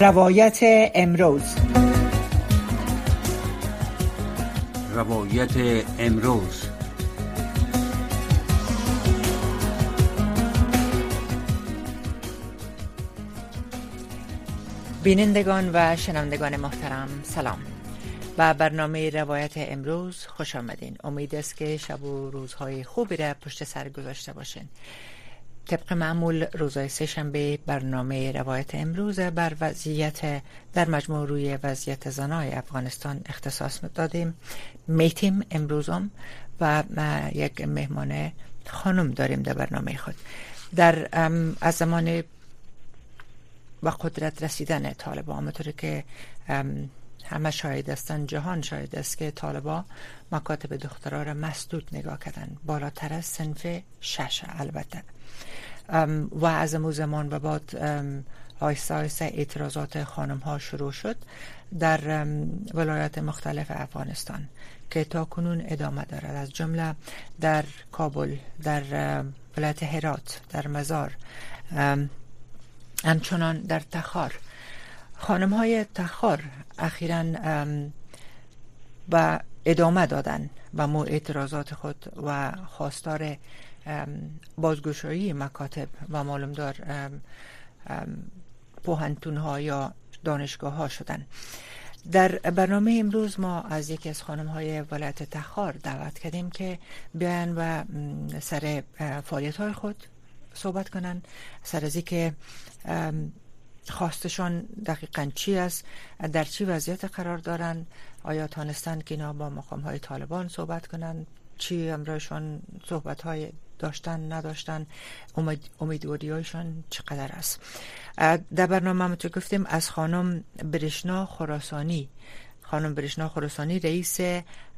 روایت امروز. روایت امروز. بینندگان و شنوندگان محترم سلام. و برنامه روایت امروز خوش آمدین. امید است که شب و روزهای خوبی را پشت سر گذاشته باشین. طبق معمول روزهای سهشنبه برنامه روایت امروز بر وضعیت در مجموع روی وضعیت زنای افغانستان اختصاص دادیم. میتیم امروزم و یک مهمان خانم داریم در برنامه خود. در از زمان و قدرت رسیدن طالبان همطور که همه شاید هستند جهان شاید است که طالبا مکاتب دخترها را مسدود نگاه کردن بالاتر از سنف شش البته. و از امو زمان به بعد آیسته آیسته اعتراضات خانم ها شروع شد در ولایات مختلف افغانستان که تا کنون ادامه دارد. از جمله در کابل در ولایت هرات در مزار همچنان در تخار. خانم های تخار اخیرا و ادامه دادن و مو اعتراضات خود و خواستار بازگشایی مکاتب و معلوم دار پوهنتون ها یا دانشگاه ها شدن. در برنامه امروز ما از یکی از خانم های ولایت تخار دعوت کردیم که بیان و سر فعالیت های خود صحبت کنن. سر از که خواستشان دقیقا چی است در چی وضعیت قرار دارن آیا تانستند که اینا با مقام های طالبان صحبت کنن چی امرایشان صحبت های داشتن نداشتن امید، امیدواری هایشان چقدر است؟ در برنامه هم گفتیم از خانم برشنا خراسانی. خانم برشنا خراسانی رئیس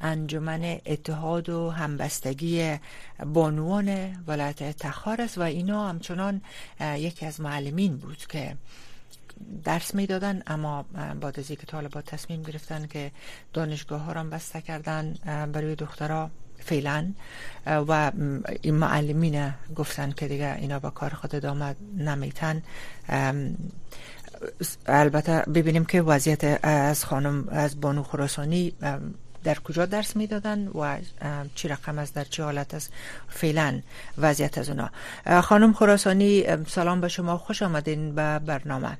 انجمن اتحاد و همبستگی بانوان ولایت تخار است و اینا همچنان یکی از معلمین بود که درس می‌دادن اما بعد از اینکه طالبات تصمیم گرفتن که دانشگاه ها را بسته کردن برای دخترها فعلا و این معلمین گفتن که دیگه اینا با کار خود ادامه نمیتن. البته ببینیم که وضعیت از خانم از بانو خراسانی در کجا درس می‌دادن و چی رقم از در چه حالت است. فعلا وضعیت از اونا. خانم خراسانی سلام به شما. خوش آمدین به برنامه.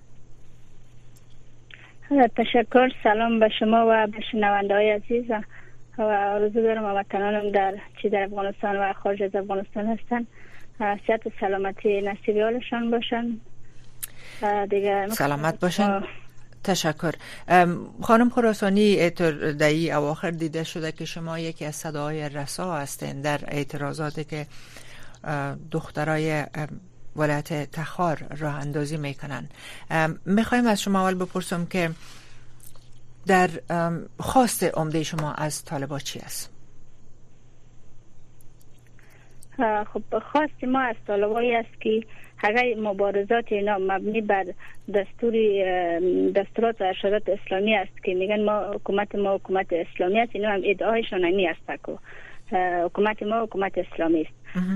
تشکر. سلام به شما و به شنونده های عزیز و آرزو دارم وطنانم در چی در افغانستان و خارج از افغانستان هستن. صحت و سلامتی نصیبیالشان باشن. دیگه سلامت باشن. تشکر. خانم خراسانی در اواخر دیده شده که شما یکی از صداهای رسا هستین در اعتراضاتی که دخترای ولایت تخار راه اندازی می‌کنن. می‌خوایم از شما اول بپرسم که در خواست عمده شما از طالبا چی است؟ خب خواست ما از طالبایی است که اگر مبارزات اینا مبنی بر دستور دستورات و ارشادات اسلامی است که میگن ما حکومت ما حکومت اسلامی است اینا هم ادعایشان نمی است که حکومت ما حکومت اسلامی است.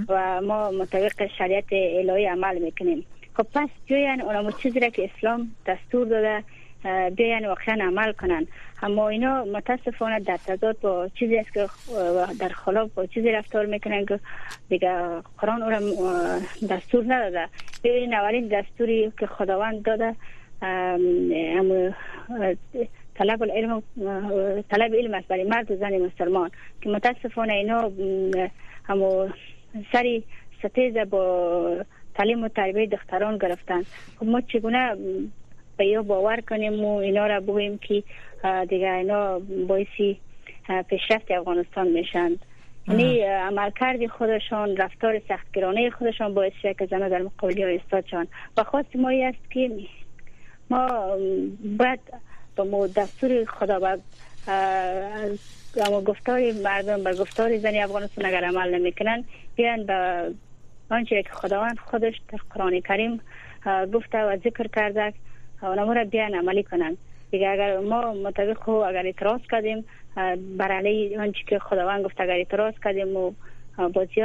و ما مطابق شریعت الهی عمل می‌کنیم. خب پس بیاین اونم چیزی را که اسلام دستور داده بیاین واقعا عمل کنن. اما اینا متاسفانه در تضاد با چیزی است که در خلاف با چیزی رفتار می‌کنن که دیگه قرآن او دستور نداده. ببینین اولین دستوری که خداوند داده طلب علم طلب علم است برای مرد و زن مسلمان. که متاسفانه اینا همو سری ستیزه با تعلیم و تربیه دختران گرفتن. خب ما چگونه یا باور کنیم و اینا را بگوییم که دیگه اینا باعثی پیشرفت افغانستان میشند یعنی عملکرد خودشان رفتار سختگرانه خودشان باعث شده که زنها در مقابل ها استاد و خواست ما است که ما باید با مو دستور خدا باید اما گفتار مردم بر گفتار زنی افغانستان اگر عمل نمی‌کنن بیان به آنچه که خداوند خودش در قرآن کریم گفته و ذکر کرده اونمو را بیان عملی کنن. دیگه اگر ما مطابق خو اگر اعتراض کردیم بر علی آنچه که خداوند گفت اگر اعتراض کردیم و بازی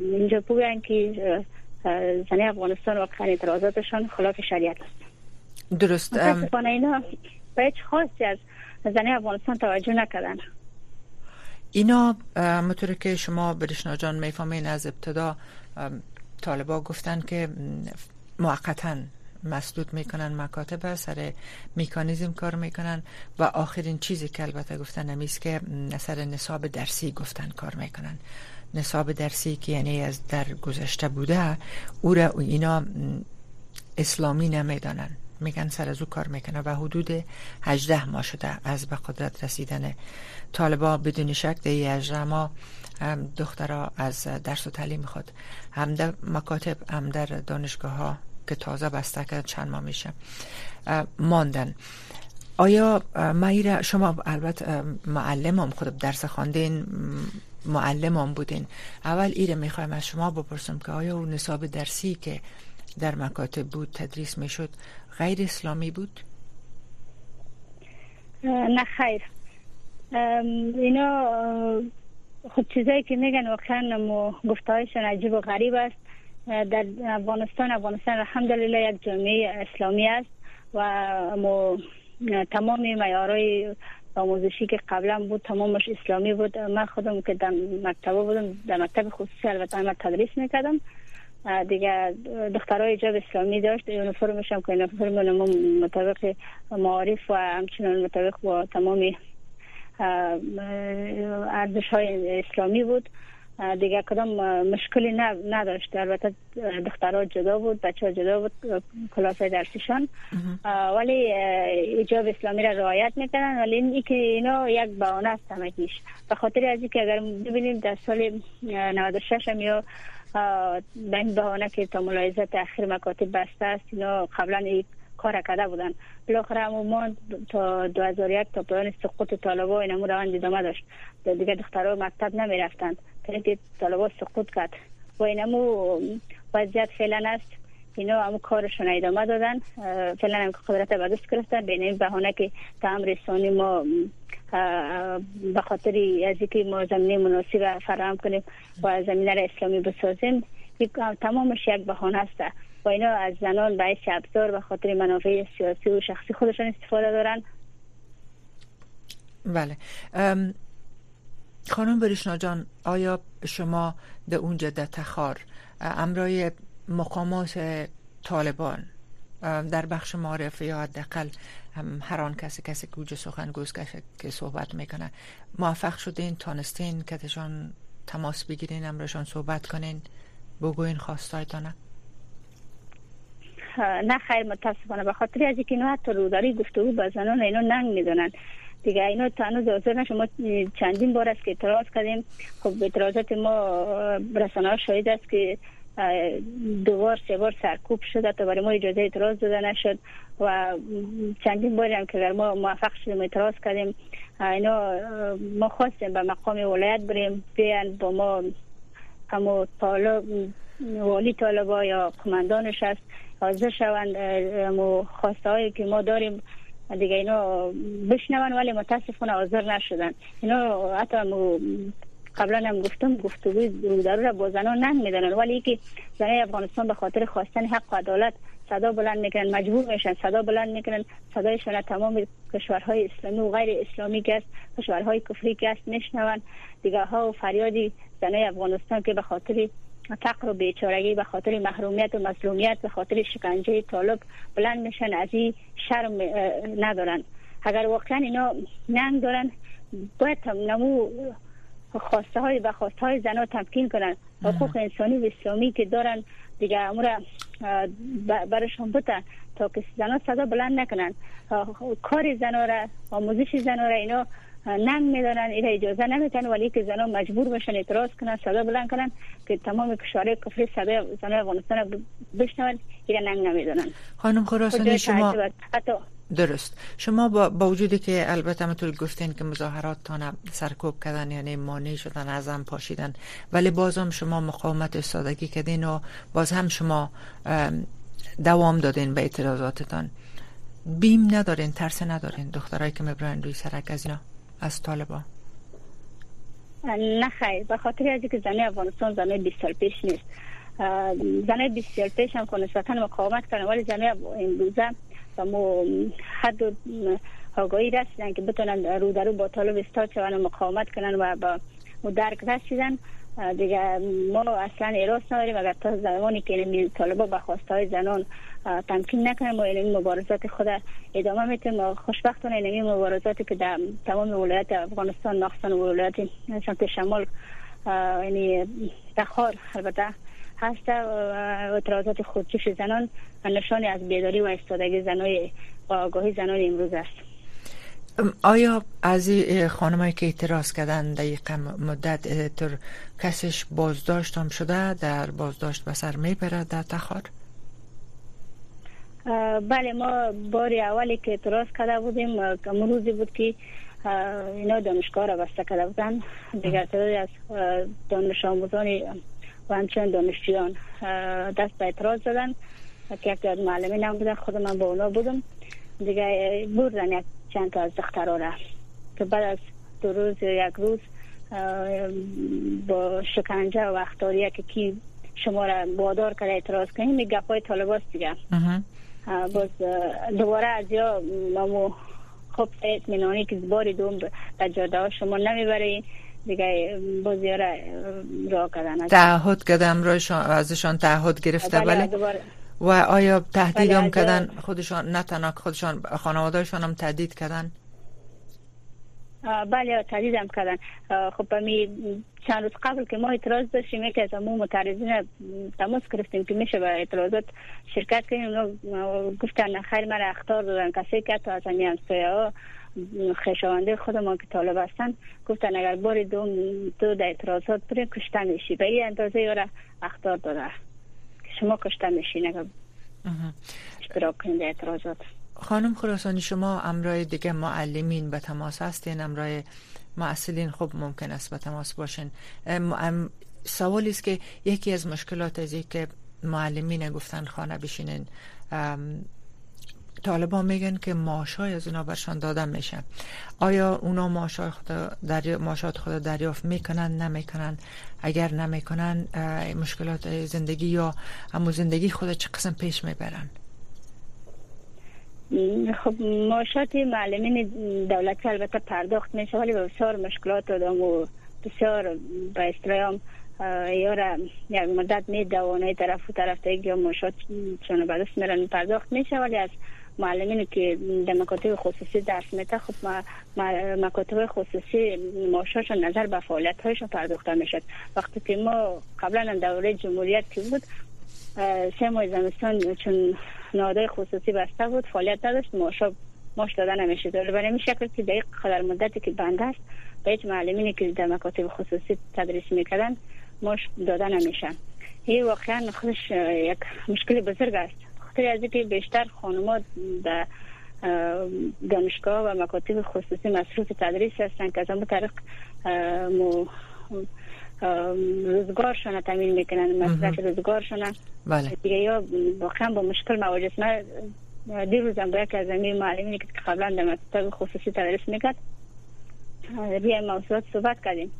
اینجا بگوین که زنی افغانستان واقعا اعتراضاتشان خلاف شریعت است. درست متاسفانه اینا به هیچ خاصی از زنه افغانستان توجه نکردن. اینا مطور که شما برشنا جان می‌فهمین از ابتدا طالبا گفتن که موقتا مسدود می‌کنن مکاتب سر میکانیزم کار می‌کنن و آخرین چیزی که البته گفتن نمیست که سر نصاب درسی گفتن کار می‌کنن. نصاب درسی که یعنی از در گذشته بوده او را اینا اسلامی نمی‌دانن. میگن سر از او کار می‌کنه و حدود 18 ماه شده از به قدرت رسیدن. طالبا بدون شک ده 18 ماه دخترها از درس و تعلیم خود هم در مکاتب هم در دانشگاه ها که تازه بسته کرد چند ماه میشه ماندن. آیا مایره شما البته معلمم خود درس خواندین معلمم بودین. اول ایره می‌خوایم از شما بپرسم که آیا اون نصاب درسی که در مکاتب بود تدریس می‌شد غیر اسلامی بود؟ نه خیر. اینا خود چیزایی که میگن واقعا گفتهایشان عجیب و غریب است. در افغانستان افغانستان الحمدلله یک جامعه اسلامی است و تمام معیارهای آموزشی که قبلا بود تمامش اسلامی بود. من خودم که در مکتب بودم در مکتب خصوصی البته من تدریس می‌کردم. دیگه دخترای جاب اسلامی داشت یونیفرمش هم که یونیفرم مطابق معارف و همچنان مطابق با تمام ارزش های اسلامی بود. دیگه کدام مشکلی نداشت البته دخترها جدا بود بچه ها جدا بود کلاس درسیشان. ولی ایجاب اسلامی را رعایت می‌کنن ولی این که اینا یک بهانه است همگیش به خاطر از اینکه اگر ببینیم در سال 96 هم یا به این بهانه که تا ملاحظه تاخیر مکاتب بسته است اینا قبلا کار کرده بودن. بالاخره ما تا 2001 تا پایان سقوط طالبا اینمو روند ادامه داشت. دیگه دخترها مکتب نمی رفتند که طالبا سقوط کرد. و اینمو وضعیت فعلا است. اینا هم کارشون ادامه دادن. فعلا هم قدرت به دست گرفتن. به این بهانه که تام رسانی ما به خاطر از اینکه ما زمینه مناسب فراهم کنیم و زمینه را اسلامی بسازیم تمامش یک بهانه است. و اینا از زنان به ابزار به خاطر منافع سیاسی و شخصی خودشان استفاده دارن. بله. خانم بریشنا جان آیا شما در اونجا در تخار امرای مقامات طالبان در بخش معرفه یا حداقل هر آن کسی کسی که اوج سخن گوز که صحبت می‌کنه موفق شدین تانستین که تماس بگیرین امرشان صحبت کنین بگوین خواستایتانه؟ نه خیر متاسفانه. به خاطر از اینکه اینا حتی روداری گفتگو با زنان اینا ننگ می‌دونن. دیگه اینا تا هنوز حاضر نشد. ما چندین بار است که اعتراض کردیم. خب اعتراضات ما رسانه ها شاید است که دوبار سه بار سرکوب شده تا برای ما اجازه اعتراض داده نشد و چندین باری هم که در ما موفق شدیم اعتراض کردیم. اینا ما خواستیم به مقام ولایت بریم. بیان با ما همو طالب والی طالبا یا کماندانش است حاضر شوند خواسته هایی که ما داریم دیگه اینا بشنون ولی متاسفانه حاضر نشدن. اینا حتی قبلا هم گفتم گفتگوی رو را با زنان نن میدنن ولی که زنای افغانستان به خاطر خواستن حق و عدالت صدا بلند می‌کنن مجبور میشن صدا بلند می‌کنن صدایشان تمام کشورهای اسلامی و غیر اسلامی که است کشورهای کفری که است میشنون. دیگه ها و فریادی زنای افغانستان که به خاطر فقر و بیچارگی به خاطر محرومیت و مظلومیت به خاطر شکنجه طالب بلند میشن از این شرم ندارن. اگر واقعا اینا ننگ دارن باید نمو خواسته های و خواسته های زنها تمکین کنن. حقوق انسانی و اسلامی که دارن دیگه امور برشون بودن تا که زنها صدا بلند نکنن. کار زنها را آموزش زنها را اینا ننگ میدارن این اجازه نمیتن ولی که زنان مجبور بشن اعتراض کنن صدا بلند کنن که تمام کشورهای کفری صدا زنان افغانستان بشنون این ننگ نمی‌دونن. خانم خراسانی شما درست. شما با, با وجودی که البته مطول گفتین که مظاهرات تانه سرکوب کردن یعنی مانع شدن از هم پاشیدن ولی بازم شما مقاومت استادگی کردین و باز هم شما دوام دادین به اعتراضاتتان. بیم ندارین ترس ندارین دخترایی که می‌برن روی سرک از اینا؟ از طالبان. نه خیر به خاطر از که زنه افغانستان زنه 20 سال پیش نیست. زنه 20 سال پیش هم که نسبتا مقاومت کردن ولی زنه امروزه مو حد آگاهی رسیدن که بتونن رو در رو با طالب استاد شوند و مقاومت کنن و با درک رسیدن. دیگه ما اصلا ایراس نداریم. اگر تا زمانی که طالبا به های زنان تمکین نکنیم و این مبارزات خود ادامه میتیم خوشبختانه این مبارزاتی که در تمام ولایت افغانستان نقصان ولایت سمت شمال یعنی تخار البته و اعتراضات خودکش زنان نشانی از بیداری و استادگی زنای و آگاهی زنان امروز است. آیا از خانمایی که اعتراض کردن دقیقا مدت تر کسش بازداشت هم شده در بازداشت بسر می‌برد در تخار؟ بله ما باری اولی که اعتراض کرده بودیم روزی بود که اینا دانشگاه را بسته کرده بودن. دیگر تعدادی از دانش آموزانی و همچنین دانشجویان دست به اعتراض زدن که یک معلمین هم بودن خود من با اونا بودم. دیگه بردن یک چند تا از را که بعد از دو روز یک روز با شکنجه و اختاریه که کی شما را بادار کرده اعتراض کنیم این گپ های طالب دیگه. باز دوباره از یا مامو خب اطمینانی که باری دوم در جاده ها شما نمی‌برین دیگه بازی را را کردن. تعهد کردم ازشان تعهد گرفته؟ بله, بله؟ و آیا تهدید هم کردن خودشان نه تنها خودشان خانوادهشان هم تهدید کردن؟ بله تهدید هم کردن. خب می چند روز قبل که ما اعتراض داشتیم که از امو متعرضین تماس گرفتیم که میشه به اعتراضات شرکت کنیم. اونا گفتن خیر مرا اختار دادن کسی که تو از همی ها خشاونده خود ما که طالب هستن گفتن اگر بار دوم تو در اعتراضات بری کشته میشی به این اندازه یاره اختار داده شما کشته میشین اگر اشتراک کنید اعتراضات. خانم خراسانی شما امرای دیگه معلمین به تماس هستین؟ امرای معسلین خب ممکن است به تماس باشین. سوالی است که یکی از مشکلات از که معلمین گفتن خانه بشینن طالبان میگن که ماشای از اونا برشان داده میشه. آیا اونا ماشای خود دریا ماشات خود دریافت می‌کنن؟ نمی‌کنن. اگر نمی‌کنن مشکلات زندگی یا همو زندگی خود چه قسم پیش می‌برن؟ خب ماشات معلمین دولت البته پرداخت میشه ولی بسیار مشکلات دادم و بسیار به استرام یا یک مدت می دوانه طرف و طرف یا ماشات چون بعدش میرن پرداخت میشه ولی از معلمین که در مکاتب خصوصی درس میده خب مکاتب خصوصی معاشاش نظر به فعالیت هایشون پرداخته می‌شد. وقتی که ما قبلا دوره جمهوریت که بود سه ماه زمستان چون نادای خصوصی بسته بود فعالیت نداشت معاشا ماش داده نمیشه برای این شکل که دقیق قدر مدتی که بنده است به هیچ معلمینی که در مکاتب خصوصی تدریس می‌کردن ماش داده نمیشن. این واقعا خودش یک مشکل بزرگ است. خاطر از اینکه بیشتر خانمات در دانشگاه و مکاتب خصوصی مصروف تدریس هستند که از همون طریق روزگارشان تامین می‌کنن مصرف روزگارشان بله. دیگه یا واقعا با مشکل مواجه ما دیروزم با یکی از این معلمینی که قبلا در مکتب خصوصی تدریس می‌کرد روی موضوعات صحبت کردیم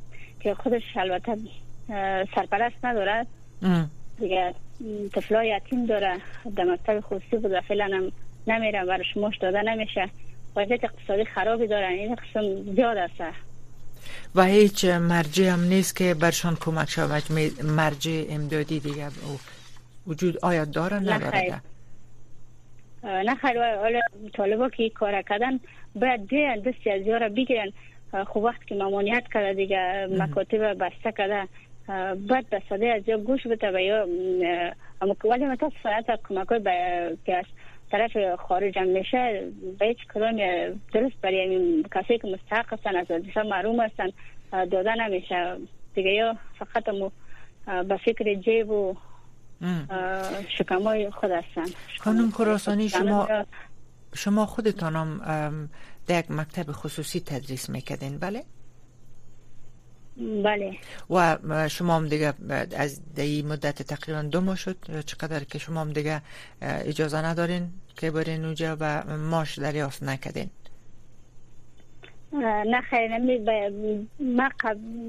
که خودش البته سرپرست ندارد. دیگه طفلا یتیم داره. در مکتب خصوصی بود و فعلا نمیره برش مش داده نمیشه. وضعیت اقتصادی خرابی دارن این قسم زیاد است. و هیچ مرجع هم نیست که برشان کمک شود. مرجع امدادی دیگه وجود آیا داره نداره نه خیر. حالا طالبا که کار کردن باید بیان دستی از یارا بگیرن. خب وقت که ممانیت کرده دیگه مکاتب بسته کرده به صدای از یا گوش بده و یا ولی متاسفانه کمک های که از طرف خارج هم میشه به هیچ کدام درست برای کسی که مستحق هستن از وظیفه معروم هستن داده نمیشه. دیگه یا فقط مو به فکر جیب و شکمای خود هستن. خانم خراسانی شما شما خودتانم در یک مکتب خصوصی تدریس می‌کردین. بله؟ بله. و شما هم دیگه از دی مدت تقریبا دو ماه شد چقدر که شما هم دیگه اجازه ندارین که برین اونجا و ماش دریافت نکدین نه خیر ما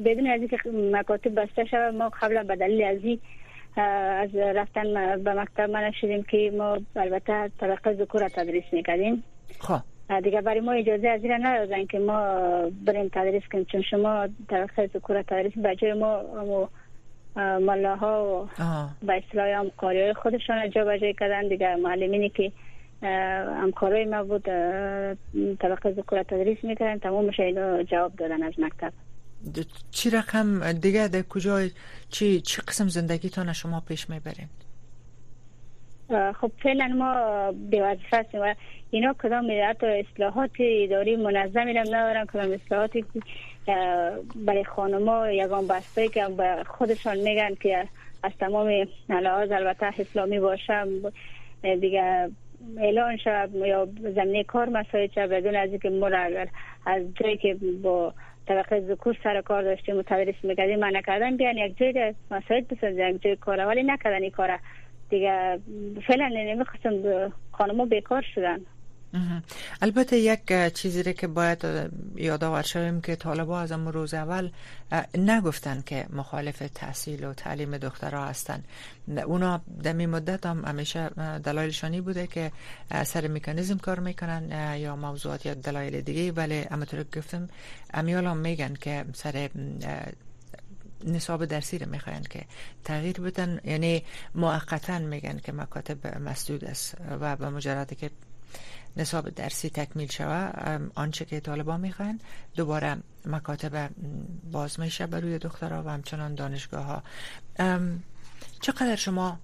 بدون از اینکه مکاتب بسته شود ما قبلا به دلیل از از رفتن به مکتب من شدیم که ما البته طبقه ذکور تدریس می‌کردیم. خب. دیگه برای ما اجازه از این ندادن که ما بریم تدریس کنیم چون شما طبقه ذکور تدریس بجای ما ملاها و به اصطلاح هم کاری خودشان جا بجای کردن. دیگه معلمینی که همکارای ما بود طبقه ذکور تدریس می‌کردن تمامش اینو جواب دادن از مکتب. چی رقم دیگه در کجای چی چی قسم زندگیتان شما پیش می‌برین؟ خب فعلا ما به وظیفه هستیم و اینا کدام حتی اصلاحات اداری منظمی هم ندارن. کدام اصلاحاتی برای خانما یگان بسته که به خودشان میگن که از تمام لحاظ البته اسلامی باشه دیگه اعلان شد یا زمینه کار مساعد شد بدون از اینکه ما اگر از جایی که با طبقه ذکور سر کار داشتیم و تدریس می‌کردیم من نکردم بیان یک جای مساعد بسازن یک جای کار. ولی نکردن این کار دیگه فعلا نمی‌خواستم خانمو بیکار شدن. البته یک چیزی که باید یادآور شویم که طالبا از اون روز اول نگفتن که مخالف تحصیل و تعلیم دخترها هستن. اونا دمی مدت هم همیشه دلایلشانی بوده که سر میکانیزم کار می‌کنن یا موضوعات یا دلایل دیگه ولی همونطور گفتم امیال هم میگن که سر نصاب درسی رو می‌خواین که تغییر بدن. یعنی موقتا میگن که مکاتب مسدود است و به مجرد که نصاب درسی تکمیل شوه آنچه که طالبان می‌خواین دوباره مکاتب باز میشه روی دخترها و همچنان دانشگاه ها چقدر شما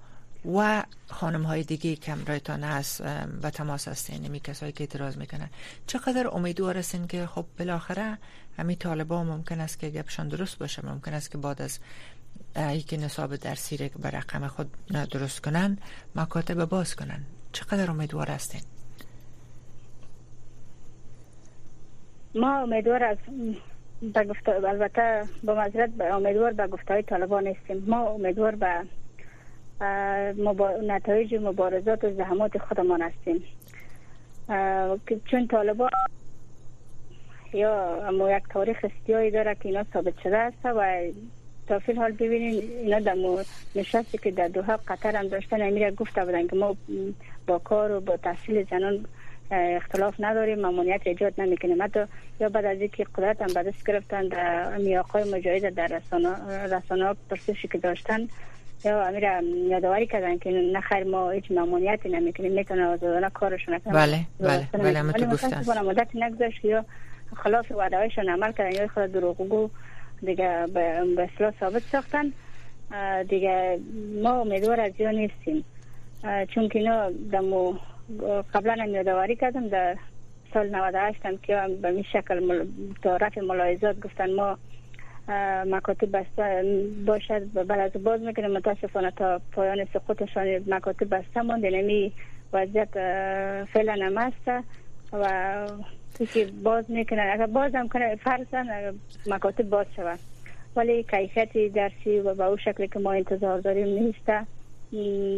و خانم های دیگه که رایتان هست و تماس هستین نمی کسایی که اعتراض می‌کنن. چقدر امیدوار هستین که خب بالاخره همین طالبان ممکن است که گپشان درست باشه ممکن است که بعد از یکی نصاب درسی که به رقم خود درست کنن مکاتب باز کنن. چقدر امیدوار هستین؟ ما امیدوار از به گفته البته با مذرت امیدوار به گفته های طالبان نیستیم ما امیدوار به نتایج مبارزات و زحمات خودمان هستیم. چون طالبان یا اما یک تاریخ استیایی داره که اینا ثابت شده است و تا فیل حال ببینین اینا در نشستی که در دوها قطر هم داشتن امیر گفته بودن که ما با کار و با تحصیل زنان اختلاف نداریم ممانعت ایجاد نمی‌کنیم. حتی یا بعد از اینکه قدرت هم به دست گرفتن در میاقای مجاهد در رسانه رسانه پرسشی که داشتن یا امیر یادآوری کردن که نه خیر ما هیچ ممانعتی نمی‌کنیم می‌تونه آزادانه کارشون کنن بله بله بله من تو گفتم مدت نگذاشت یا خلاف وعده هایشون عمل کردن یا خود دروغگو دیگه به اصلاح ثابت ساختن دیگه ما امیدوار از نیستیم چون که اینا دمو قبلا هم یادآوری کردم در سال 98 هم که به این شکل رفع ملاحظات گفتن ما مکاتب بسته باشد بعد از باز می‌کنه متاسفانه تا پایان سقوطشان مکاتب بسته مونده نمی وضعیت فعلا هم هست و که باز می‌کنن اگر باز هم کنه فرضاً مکاتب باز شود. ولی کیفیت درسی و به او شکلی که ما انتظار داریم نیست.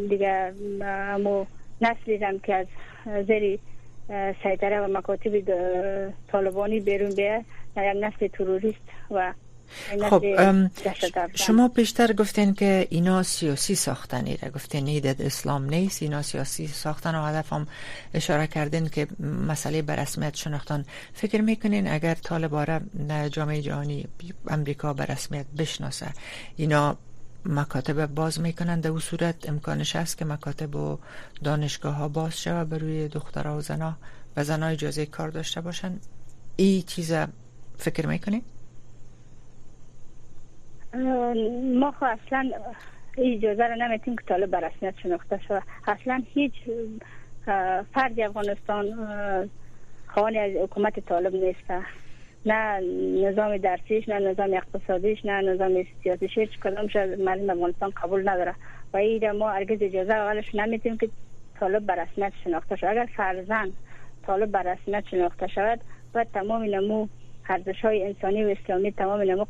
دیگه امو نسلی هم که از زیر سیطره و مکاتب طالبانی بیرون بیه یک نسل تروریست و خب شما بیشتر گفتین که اینا سیاسی ساختن ایره گفتین ایدد اسلام نیست اینا سیاسی ساختن و هدف هم اشاره کردین که مسئله برسمیت شناختن فکر می‌کنین اگر طالباره جامعه جهانی امریکا برسمیت بشناسه اینا مکاتب باز می‌کنن در صورت امکانش هست که مکاتب و دانشگاه ها باز شود بر روی دخترها و زنها و زنها اجازه کار داشته باشن این چیز فکر می‌کنین؟ ما خو اصلا اجازه رو نمیتیم که طالب به رسمیت شناخته شود اصلا هیچ فردی افغانستان خواهانی از حکومت طالب نیست. نه نظام درسیش نه نظام اقتصادیش نه نظام سیاسیش هیچ کدامش مردم افغانستان قبول نداره. و این ما هرگز اجازه اولش نمیتیم که طالب به رسمیت شناخته شود اگر فرزن طالب به رسمیت شناخته شود باید تمام نمو ارزش های انسانی و اسلامی تمام نمو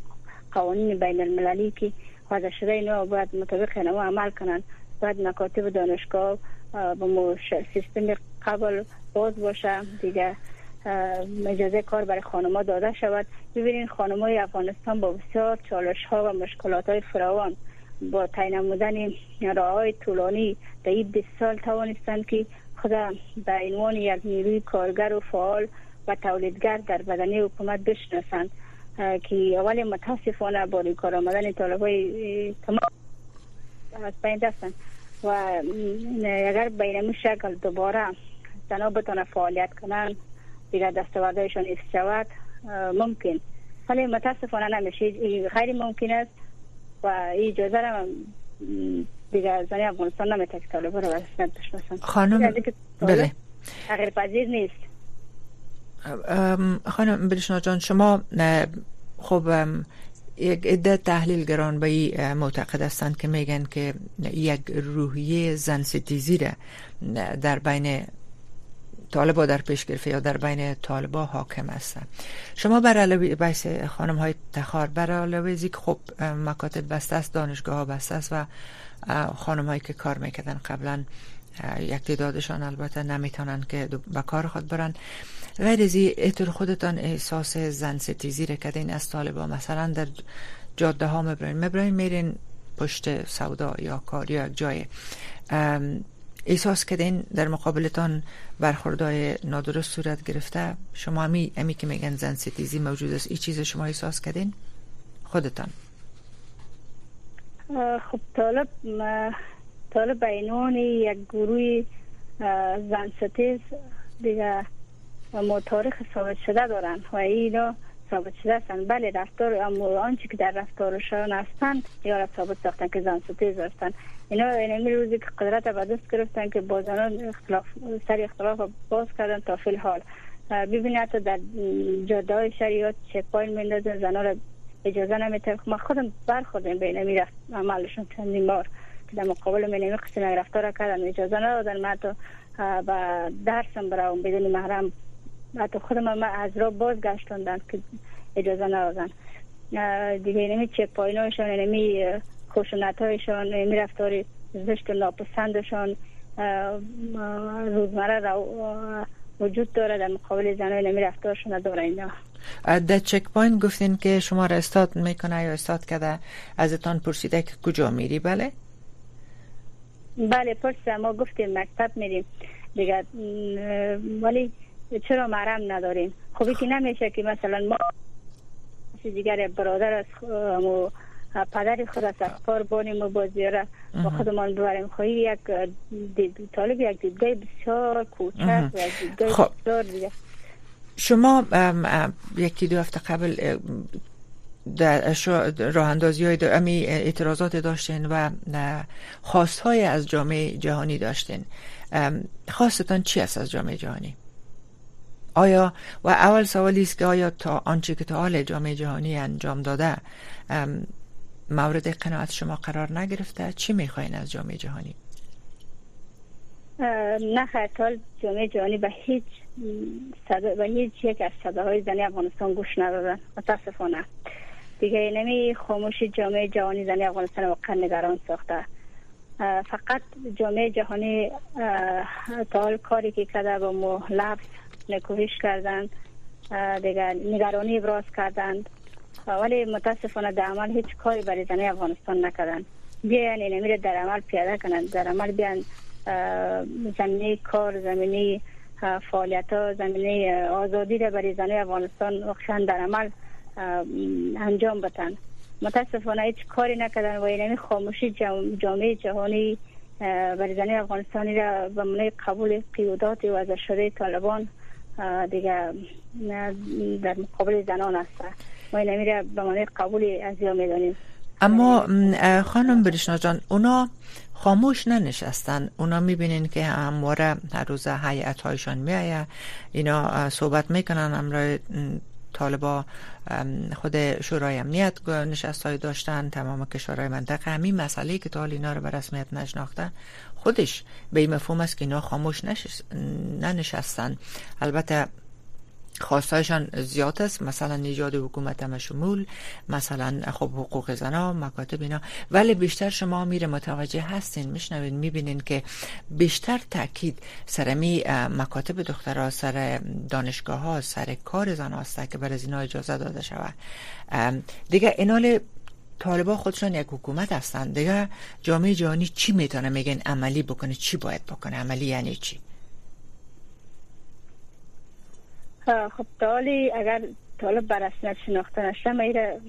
قوانین بین المللی که وضع شده اینا باید مطابق نمو عمل کنن. باید مکاتب دانشگاه با سیستم قبل باز باشه دیگه اجازه کار برای خانما داده شود. ببینید خانمای افغانستان با بسیار چالش ها و مشکلات های فراوان با تعیین نمودن راهای طولانی در این 20 سال توانستند که خود به عنوان یک نیروی کارگر و فعال و تولیدگر در بدنی حکومت بشناسند. که اول متاسفانه با کار آمدن طالب های تمام از بین دستن و اگر به این شکل دوباره زنا بتونه فعالیت کنن دیگر دستاوردهایشان حفظ شود ممکن. ولی متاسفانه نمیشه. خیلی ممکن است و اجازه را دیگر زنی افغانستان نمی‌تونه که طالب رو بشناسن خانم بله. تغییر پذیر نیست. خانم بلشنا جان شما خب یک عده تحلیلگران به این معتقد هستند که میگن که یک روحیه زن ستیزی در بین طالبا در پیش گرفته یا در بین طالبا حاکم است شما بر علاوه بحث خانم های تخار بر علاوه که خب مکاتب بسته است دانشگاه ها بسته است و خانم هایی که کار می‌کردن قبلا یک تعدادشان البته نمی‌تونن که به کار خود برن. غیر از ایتر خودتان احساس زن ستیزی را کردین از طالبا مثلا در جاده ها مبراین مبراین میرین پشت سودا یا کار یا جای. احساس کردین در مقابلتان برخوردهای نادرست صورت گرفته. شما امی, امی که میگن زن ستیزی موجود است. این چیز شما احساس کردین خودتان. خب طالب طالب بینان یک گروه زن ستیز. دیگه ما تاریخ ثابت شده دارن و اینا ثابت شده هستند بله رفتار اما آنچه که در رفتارشان هستند یا را ثابت ساختن که زن ستیز هستند اینا اینمی روزی که قدرت به دست گرفتن که با زنان اختلاف سر اختلاف باز کردن تا فی الحال. ببینید حتی در جاده های شریعت چک پاین میندازن زنان را اجازه نمیتن. ما خودم برخوردیم به اینمی عملشون چندین بار که در مقابل من اینمی قسم رفتار کردن اجازه ندادن. ما تو با درسم برایم بدون محرم حتی خودم ما از را باز گشتوندن که اجازه ندادن. دیگه اینمی چک پاین هایشان اینمی خشونت هایشان اینمی رفتار زشت ناپسندشان روزمره را وجود داره در مقابل زنای اینمی رفتارشون داره اینا در چک پاین گفتین که شما را استاد می‌کنه یا استاد کرده ازتان پرسیده که کجا میری؟ بله؟ بله پرسیده ما گفتیم مکتب میریم. دیگه ولی چرا محرم نداریم خوبی که نمیشه که مثلا ما دیگر برادر از پدر خود از کار بانیم و بازیاره با خودمان ببریم. خواهی یک طالب یک دیدگاه بسیار کوچک و یک دیدگاه خب. بسیار دیگه. شما یکی دو هفته قبل در راه اندازی های امی اعتراضات داشتین و خواست های از جامعه جهانی داشتین. خواستتان چی است از جامعه جهانی؟ آیا و اول سوالی است که آیا تا آنچه که تا حال جامعه جهانی انجام داده مورد قناعت شما قرار نگرفته؟ چی می‌خواین از جامعه جهانی؟ نه خیلی جامعه جهانی به هیچ صدا به هیچ یک از صداهای زنی افغانستان گوش ندادن متاسفانه. دیگه نمی خاموشی جامعه جهانی زنی افغانستان واقعا نگران ساخته. فقط جامعه جهانی تا کاری که کرده با لفظ نکوهش کردند دیگر نگرانی ابراز کردند. ولی متاسفانه در عمل هیچ کاری برای زنی افغانستان نکردند. بیان این امیر در عمل پیاده کنند. در عمل بیان زمینه کار زمینه فعالیت ها زمینه آزادی را برای زنی افغانستان وقتاً در عمل انجام بتن متاسفانه هیچ کاری نکردن و این خاموشی جامعه جهانی برای زنی افغانستانی را به منای قبول قیودات و از طالبان دیگه در مقابل زنان است. ما این به معنی قبول از یا می‌دانیم. اما خانم برشنا جان اونا خاموش ننشستن. اونا می‌بینین که همواره هر روز حیعت هایشان میایه اینا صحبت می‌کنن. امرای طالبا خود شورای امنیت نشست های داشتن تمام کشورهای منطقه. همین مسئله که تا اینا رو به رسمیت نشناختن. خودش به این مفهوم است که اینا خاموش ننشستن. البته خواستایشان زیاد است. مثلا نژاد حکومت مشمول مثلا خب حقوق زنا مکاتب اینا. ولی بیشتر شما میره متوجه هستین میشنوین می‌بینین که بیشتر تاکید سرمی مکاتب دخترها سر دانشگاه ها سر کار زن هست که بر از اینا اجازه داده شود. دیگه اینال طالبا خودشان یک حکومت هستند دیگه جامعه جهانی چی می‌تونه میگن عملی بکنه؟ چی باید بکنه؟ عملی یعنی چی؟ خب تالی اگر طالب بر رسمیت شناخته نشه میره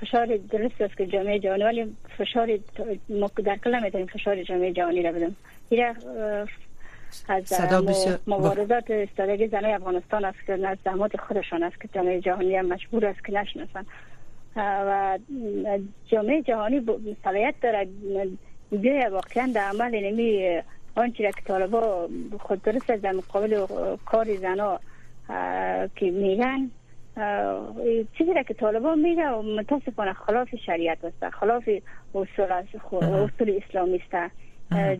فشار درست است که جامعه جهانی ولی فشار در کل نمی‌تونیم فشار جامعه جهانی را بدم ایره از مبارزات استادگی زنای افغانستان است که زحمات خودشان است که جامعه جهانی هم مجبور است که نشناسن. و جامعه جهانی صلاحیت داره. بیای واقعا در عمل نمی آنچه که طالبا خود درست در مقابل کار زنا که میگن چیزی که طالبان میگه متاسفانه خلاف شریعت است. خلاف اصول, اصول اسلامی است.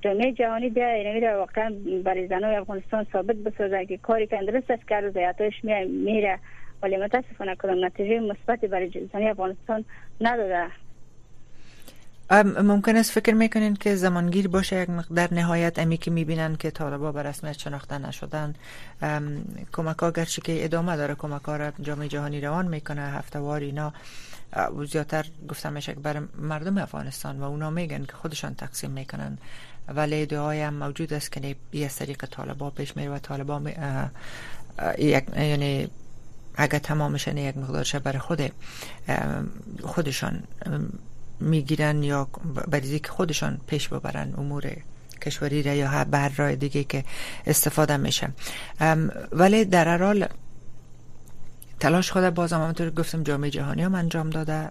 جامعه جهانی بیا اینمی واقعا برای زنای افغانستان ثابت بسازه که کاری که درست است که روزیاتش میره. ولی متاسفانه کدام نتیجه مثبتی برای زنای افغانستان نداده ممکن است فکر می‌کنین که زمانگیر باشه یک مقدار نهایت امی که می‌بینن که طالبا به رسمیت شناخته نشدن. کمک ها گرچه که ادامه داره کمک ها را جامعه جهانی روان می‌کنه هفته وار اینا زیادتر گفتم میشه بر مردم افغانستان و اونا میگن که خودشان تقسیم می‌کنن. ولی دعای هم موجود است که یه طریق طالبا پیش میره و طالبا می یک یعنی اگر تمام یک مقدار برای خود خودشان می‌گیرن یا بریزی که خودشان پیش ببرن امور کشوری را یا بر راه دیگه که استفاده میشه. ولی در حال تلاش خود بازم همونطور گفتم جامعه جهانی هم انجام داده.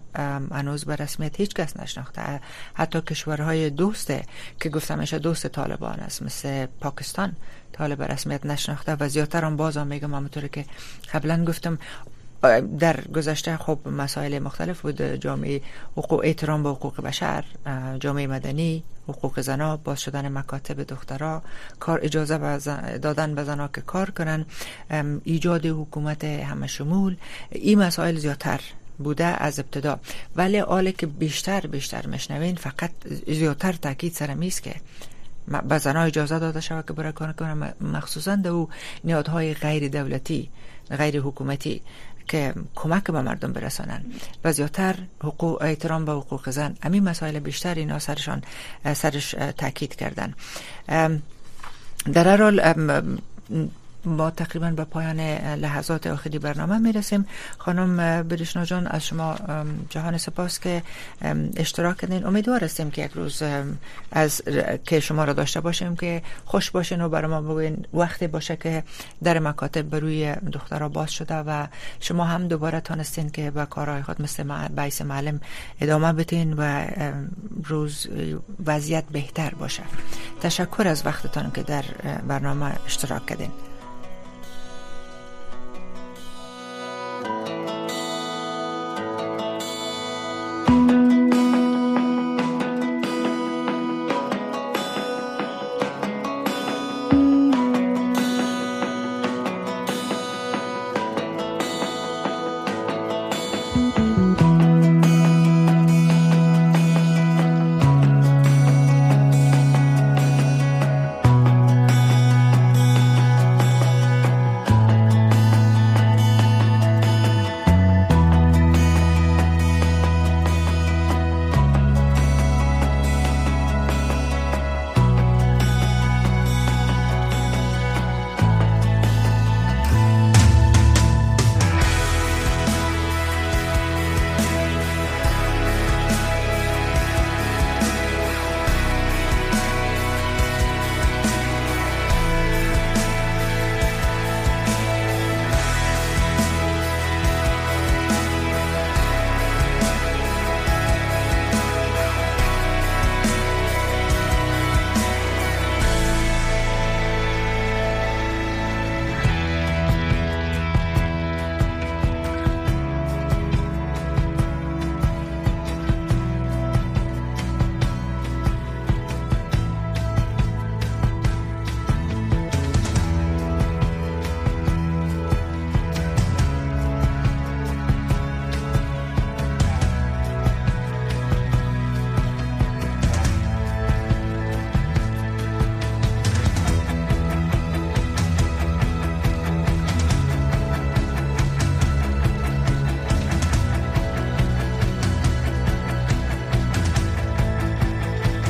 هنوز به رسمیت هیچ کس نشناخته. حتی کشورهای دوسته که گفتم میشه دوست طالبان است مثل پاکستان طالب رسمیت نشناخته و زیادتر هم بازم میگم همونطور که قبلا گفتم در گذشته خب مسائل مختلف بود. جامعه حقوق احترام به حقوق بشر جامعه مدنی حقوق زنا باز شدن مکاتب دخترها کار اجازه دادن به زنا که کار کنن ایجاد حکومت همه شمول. این مسائل زیادتر بوده از ابتدا. ولی حالی که بیشتر بیشتر مشنوین فقط زیادتر تاکید سر میست که به زنها اجازه داده شود که برای کار کنن مخصوصا دو نیادهای غیر دولتی غیر حکومتی. که کمک به مردم برسانن و زیادتر حقوق احترام به حقوق زن. همین مسائل بیشتر اینا سرشان سرش تاکید کردن. در هر حال ما تقریبا به پایان لحظات آخری برنامه می‌رسیم. خانم بریشنا جان از شما جهان سپاس که اشتراک کردین. امیدوار هستیم که یک روز از که شما را داشته باشیم که خوش باشین و برای ما بگوین وقتی باشه که در مکاتب بروی دخترها باز شده و شما هم دوباره تانستین که به کارهای خود مثل بیس معلم ادامه بتین و روز وضعیت بهتر باشه. تشکر از وقتتان که در برنامه اشتراک کردین.